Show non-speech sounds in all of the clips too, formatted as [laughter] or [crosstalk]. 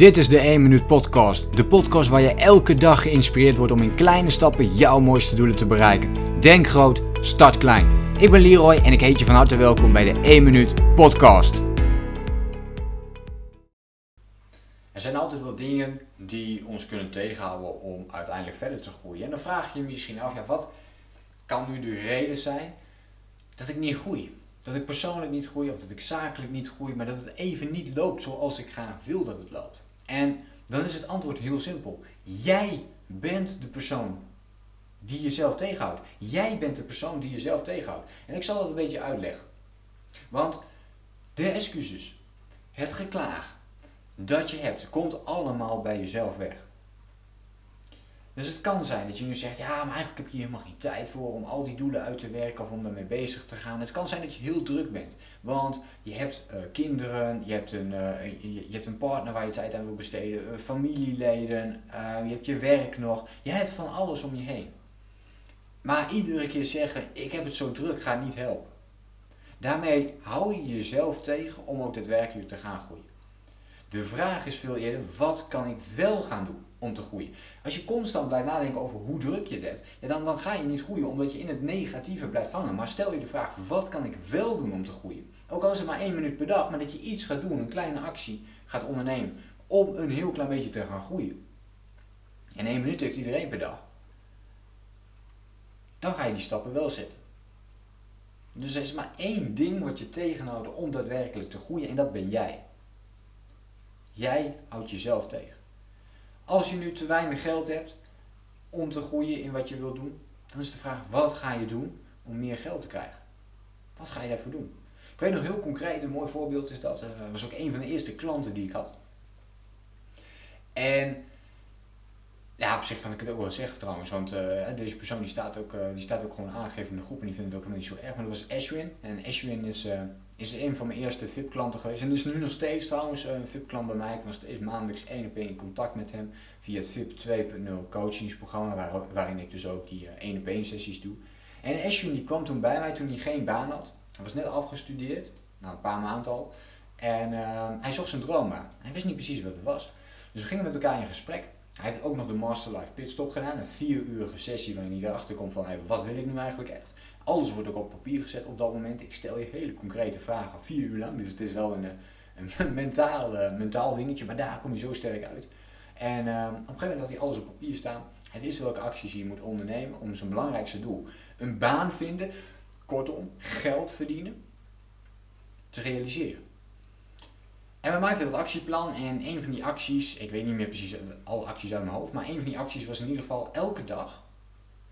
Dit is de 1 Minuut Podcast. De podcast waar je elke dag geïnspireerd wordt om in kleine stappen jouw mooiste doelen te bereiken. Denk groot, start klein. Ik ben Leroy en ik heet je van harte welkom bij de 1 Minuut Podcast. Er zijn altijd wel dingen die ons kunnen tegenhouden om uiteindelijk verder te groeien. En dan vraag je je misschien af, ja, wat kan nu de reden zijn dat ik niet groei? Dat ik persoonlijk niet groei of dat ik zakelijk niet groei, maar dat het even niet loopt zoals ik graag wil dat het loopt. En dan is het antwoord heel simpel. Jij bent de persoon die jezelf tegenhoudt. Jij bent de persoon die jezelf tegenhoudt. En ik zal dat een beetje uitleggen. Want de excuses, het geklaag dat je hebt, komt allemaal bij jezelf weg. Dus het kan zijn dat je nu zegt, ja, maar eigenlijk heb je hier helemaal geen tijd voor om al die doelen uit te werken of om daarmee bezig te gaan. Het kan zijn dat je heel druk bent, want je hebt uh, kinderen, je hebt, een, uh, je, hebt een partner waar je tijd aan wil besteden, uh, familieleden, je hebt je werk nog. Je hebt van alles om je heen. Maar iedere keer zeggen, ik heb het zo druk, gaat niet helpen. Daarmee hou je jezelf tegen om ook daadwerkelijk te gaan groeien. De vraag is veel eerder, wat kan ik wel gaan doen om te groeien? Als je constant blijft nadenken over hoe druk je het hebt, dan, dan ga je niet groeien omdat je in het negatieve blijft hangen. Maar stel je de vraag, wat kan ik wel doen om te groeien? Ook al is het maar één minuut per dag, maar dat je iets gaat doen, een kleine actie gaat ondernemen om een heel klein beetje te gaan groeien. En één minuut heeft iedereen per dag. Dan ga je die stappen wel zetten. Dus er is maar één ding wat je tegenhoudt om daadwerkelijk te groeien en dat ben jij. Jij houdt jezelf tegen. Als je nu te weinig geld hebt om te groeien in wat je wilt doen, dan is de vraag: wat ga je doen om meer geld te krijgen? Wat ga je daarvoor doen? Ik weet nog heel concreet, een mooi voorbeeld is dat, eh, was ook een van de eerste klanten die ik had. En ja, op zich kan ik het ook wel zeggen trouwens, want uh, deze persoon die staat, ook, uh, die staat ook gewoon aangegeven in de groep en die vindt het ook helemaal niet zo erg. Maar dat was Ashwin. En Ashwin is, uh, is een van mijn eerste VIP-klanten geweest. En is nu nog steeds trouwens een VIP-klant bij mij. Ik was steeds maandelijks één op één in contact met hem via het VIP 2.0 coachingsprogramma, waar, waarin ik dus ook die één op één sessies doe. En Ashwin die kwam toen bij mij toen hij geen baan had. Hij was net afgestudeerd, nou een paar maanden al. En hij zocht zijn droombaan. Hij wist niet precies wat het was. Dus we gingen met elkaar in gesprek. Hij heeft ook nog de Master Life Pitstop gedaan, een vier uurige sessie waarin hij erachter komt van hey, wat wil ik nu eigenlijk echt. Alles wordt ook op papier gezet op dat moment. Ik stel je hele concrete vragen, vier uur lang. Dus het is wel een, een [laughs] mentaal, mentaal dingetje, maar daar kom je zo sterk uit. En uh, op een gegeven moment had hij alles op papier staan. Hij wist welke acties hij moet ondernemen om zijn belangrijkste doel, een baan vinden, kortom, geld verdienen, te realiseren. En we maakten dat actieplan en een van die acties, ik weet niet meer precies alle acties uit mijn hoofd, maar een van die acties was in ieder geval elke dag,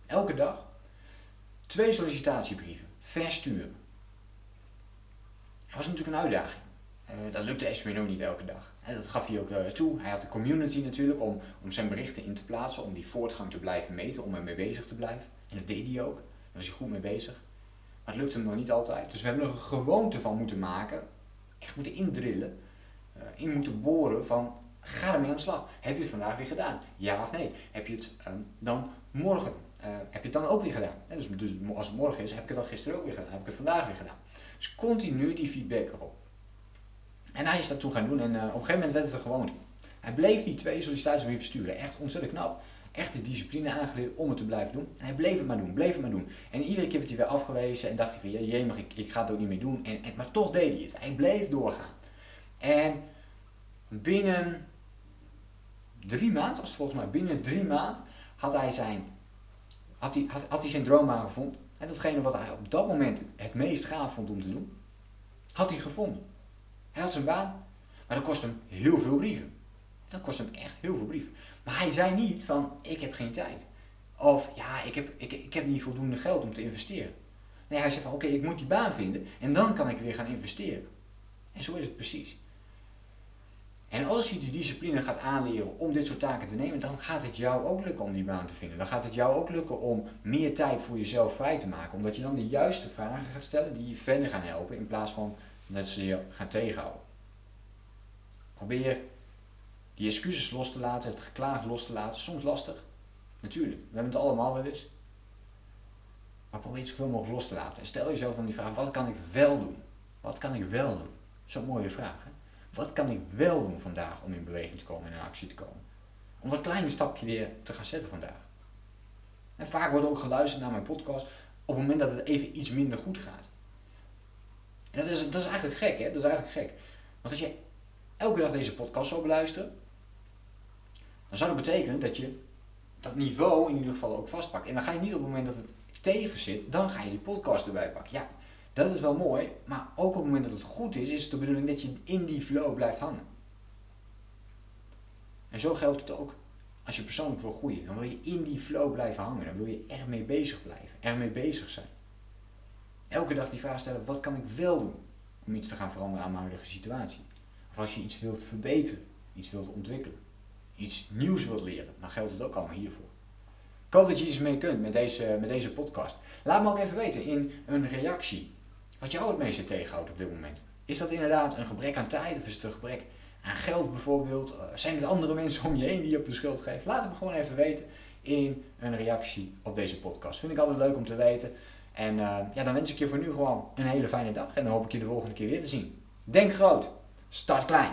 elke dag, twee sollicitatiebrieven versturen. Dat was natuurlijk een uitdaging. Uh, dat lukte Esmin ook niet elke dag. En dat gaf hij ook uh, toe. Hij had de community natuurlijk om, om zijn berichten in te plaatsen, om die voortgang te blijven meten, om ermee bezig te blijven. En dat deed hij ook. Daar was hij goed mee bezig. Maar het lukte hem nog niet altijd. Dus we hebben er een gewoonte van moeten maken, echt moeten indrillen, in moeten boren van ga ermee aan de slag. Heb je het vandaag weer gedaan? Ja of nee? Heb je het um, dan morgen? Uh, heb je het dan ook weer gedaan? dus, dus, als het morgen is, heb ik het dan gisteren ook weer gedaan? Heb ik het vandaag weer gedaan? Dus continu die feedback erop. En hij is dat toen gaan doen en uh, op een gegeven moment werd het een gewoonte. Hij bleef die twee sollicitatiebrieven sturen. Echt ontzettend knap. Echt de discipline aangeleerd om het te blijven doen. En hij bleef het maar doen, bleef het maar doen. En iedere keer werd hij weer afgewezen en dacht hij van, jee, maar ik, ik ga het ook niet meer doen. En, en, maar toch deed hij het. Hij bleef doorgaan. En binnen drie maanden, was volgens mij binnen drie maanden, had hij zijn, had hij, had, hij zijn droombaan gevonden. En datgene wat hij op dat moment het meest gaaf vond om te doen, had hij gevonden. Hij had zijn baan, maar dat kost hem heel veel brieven. Dat kost hem echt heel veel brieven. Maar hij zei niet van, ik heb geen tijd. Of, ja, ik heb, ik, ik heb niet voldoende geld om te investeren. Nee, hij zei van, oké, ik moet die baan vinden en dan kan ik weer gaan investeren. En zo is het precies. En als je die discipline gaat aanleren om dit soort taken te nemen, dan gaat het jou ook lukken om die baan te vinden. Dan gaat het jou ook lukken om meer tijd voor jezelf vrij te maken. Omdat je dan de juiste vragen gaat stellen die je verder gaan helpen in plaats van dat ze je gaan tegenhouden. Probeer die excuses los te laten, het geklaag los te laten. Soms lastig, natuurlijk. We hebben het allemaal wel eens. Maar probeer het zoveel mogelijk los te laten. En stel jezelf dan die vraag, wat kan ik wel doen? Wat kan ik wel doen? Zo'n mooie vraag. Hè? Wat kan ik wel doen vandaag om in beweging te komen en in actie te komen? Om dat kleine stapje weer te gaan zetten vandaag. En vaak wordt ook geluisterd naar mijn podcast op het moment dat het even iets minder goed gaat. En dat is, dat is eigenlijk gek, hè? Dat is eigenlijk gek. Want als je elke dag deze podcast zou beluisteren, dan zou dat betekenen dat je dat niveau in ieder geval ook vastpakt. En dan ga je niet op het moment dat het tegen zit, dan ga je die podcast erbij pakken. Ja, dat is wel mooi, maar ook op het moment dat het goed is, is het de bedoeling dat je in die flow blijft hangen. En zo geldt het ook. Als je persoonlijk wil groeien, dan wil je in die flow blijven hangen. Dan wil je er mee bezig blijven, ermee bezig zijn. Elke dag die vraag stellen, wat kan ik wel doen om iets te gaan veranderen aan mijn huidige situatie? Of als je iets wilt verbeteren, iets wilt ontwikkelen, iets nieuws wilt leren, dan geldt het ook allemaal hiervoor. Ik hoop dat je iets mee kunt met deze, met deze podcast. Laat me ook even weten in een reactie wat jou het meeste tegenhoudt op dit moment. Is dat inderdaad een gebrek aan tijd of is het een gebrek aan geld bijvoorbeeld? Eh, zijn het andere mensen om je heen die je op de schuld geven? Laat het me gewoon even weten in een reactie op deze podcast. Vind ik altijd leuk om te weten. En uh, ja, dan wens ik je voor nu gewoon een hele fijne dag. En dan hoop ik je de volgende keer weer te zien. Denk groot, start klein.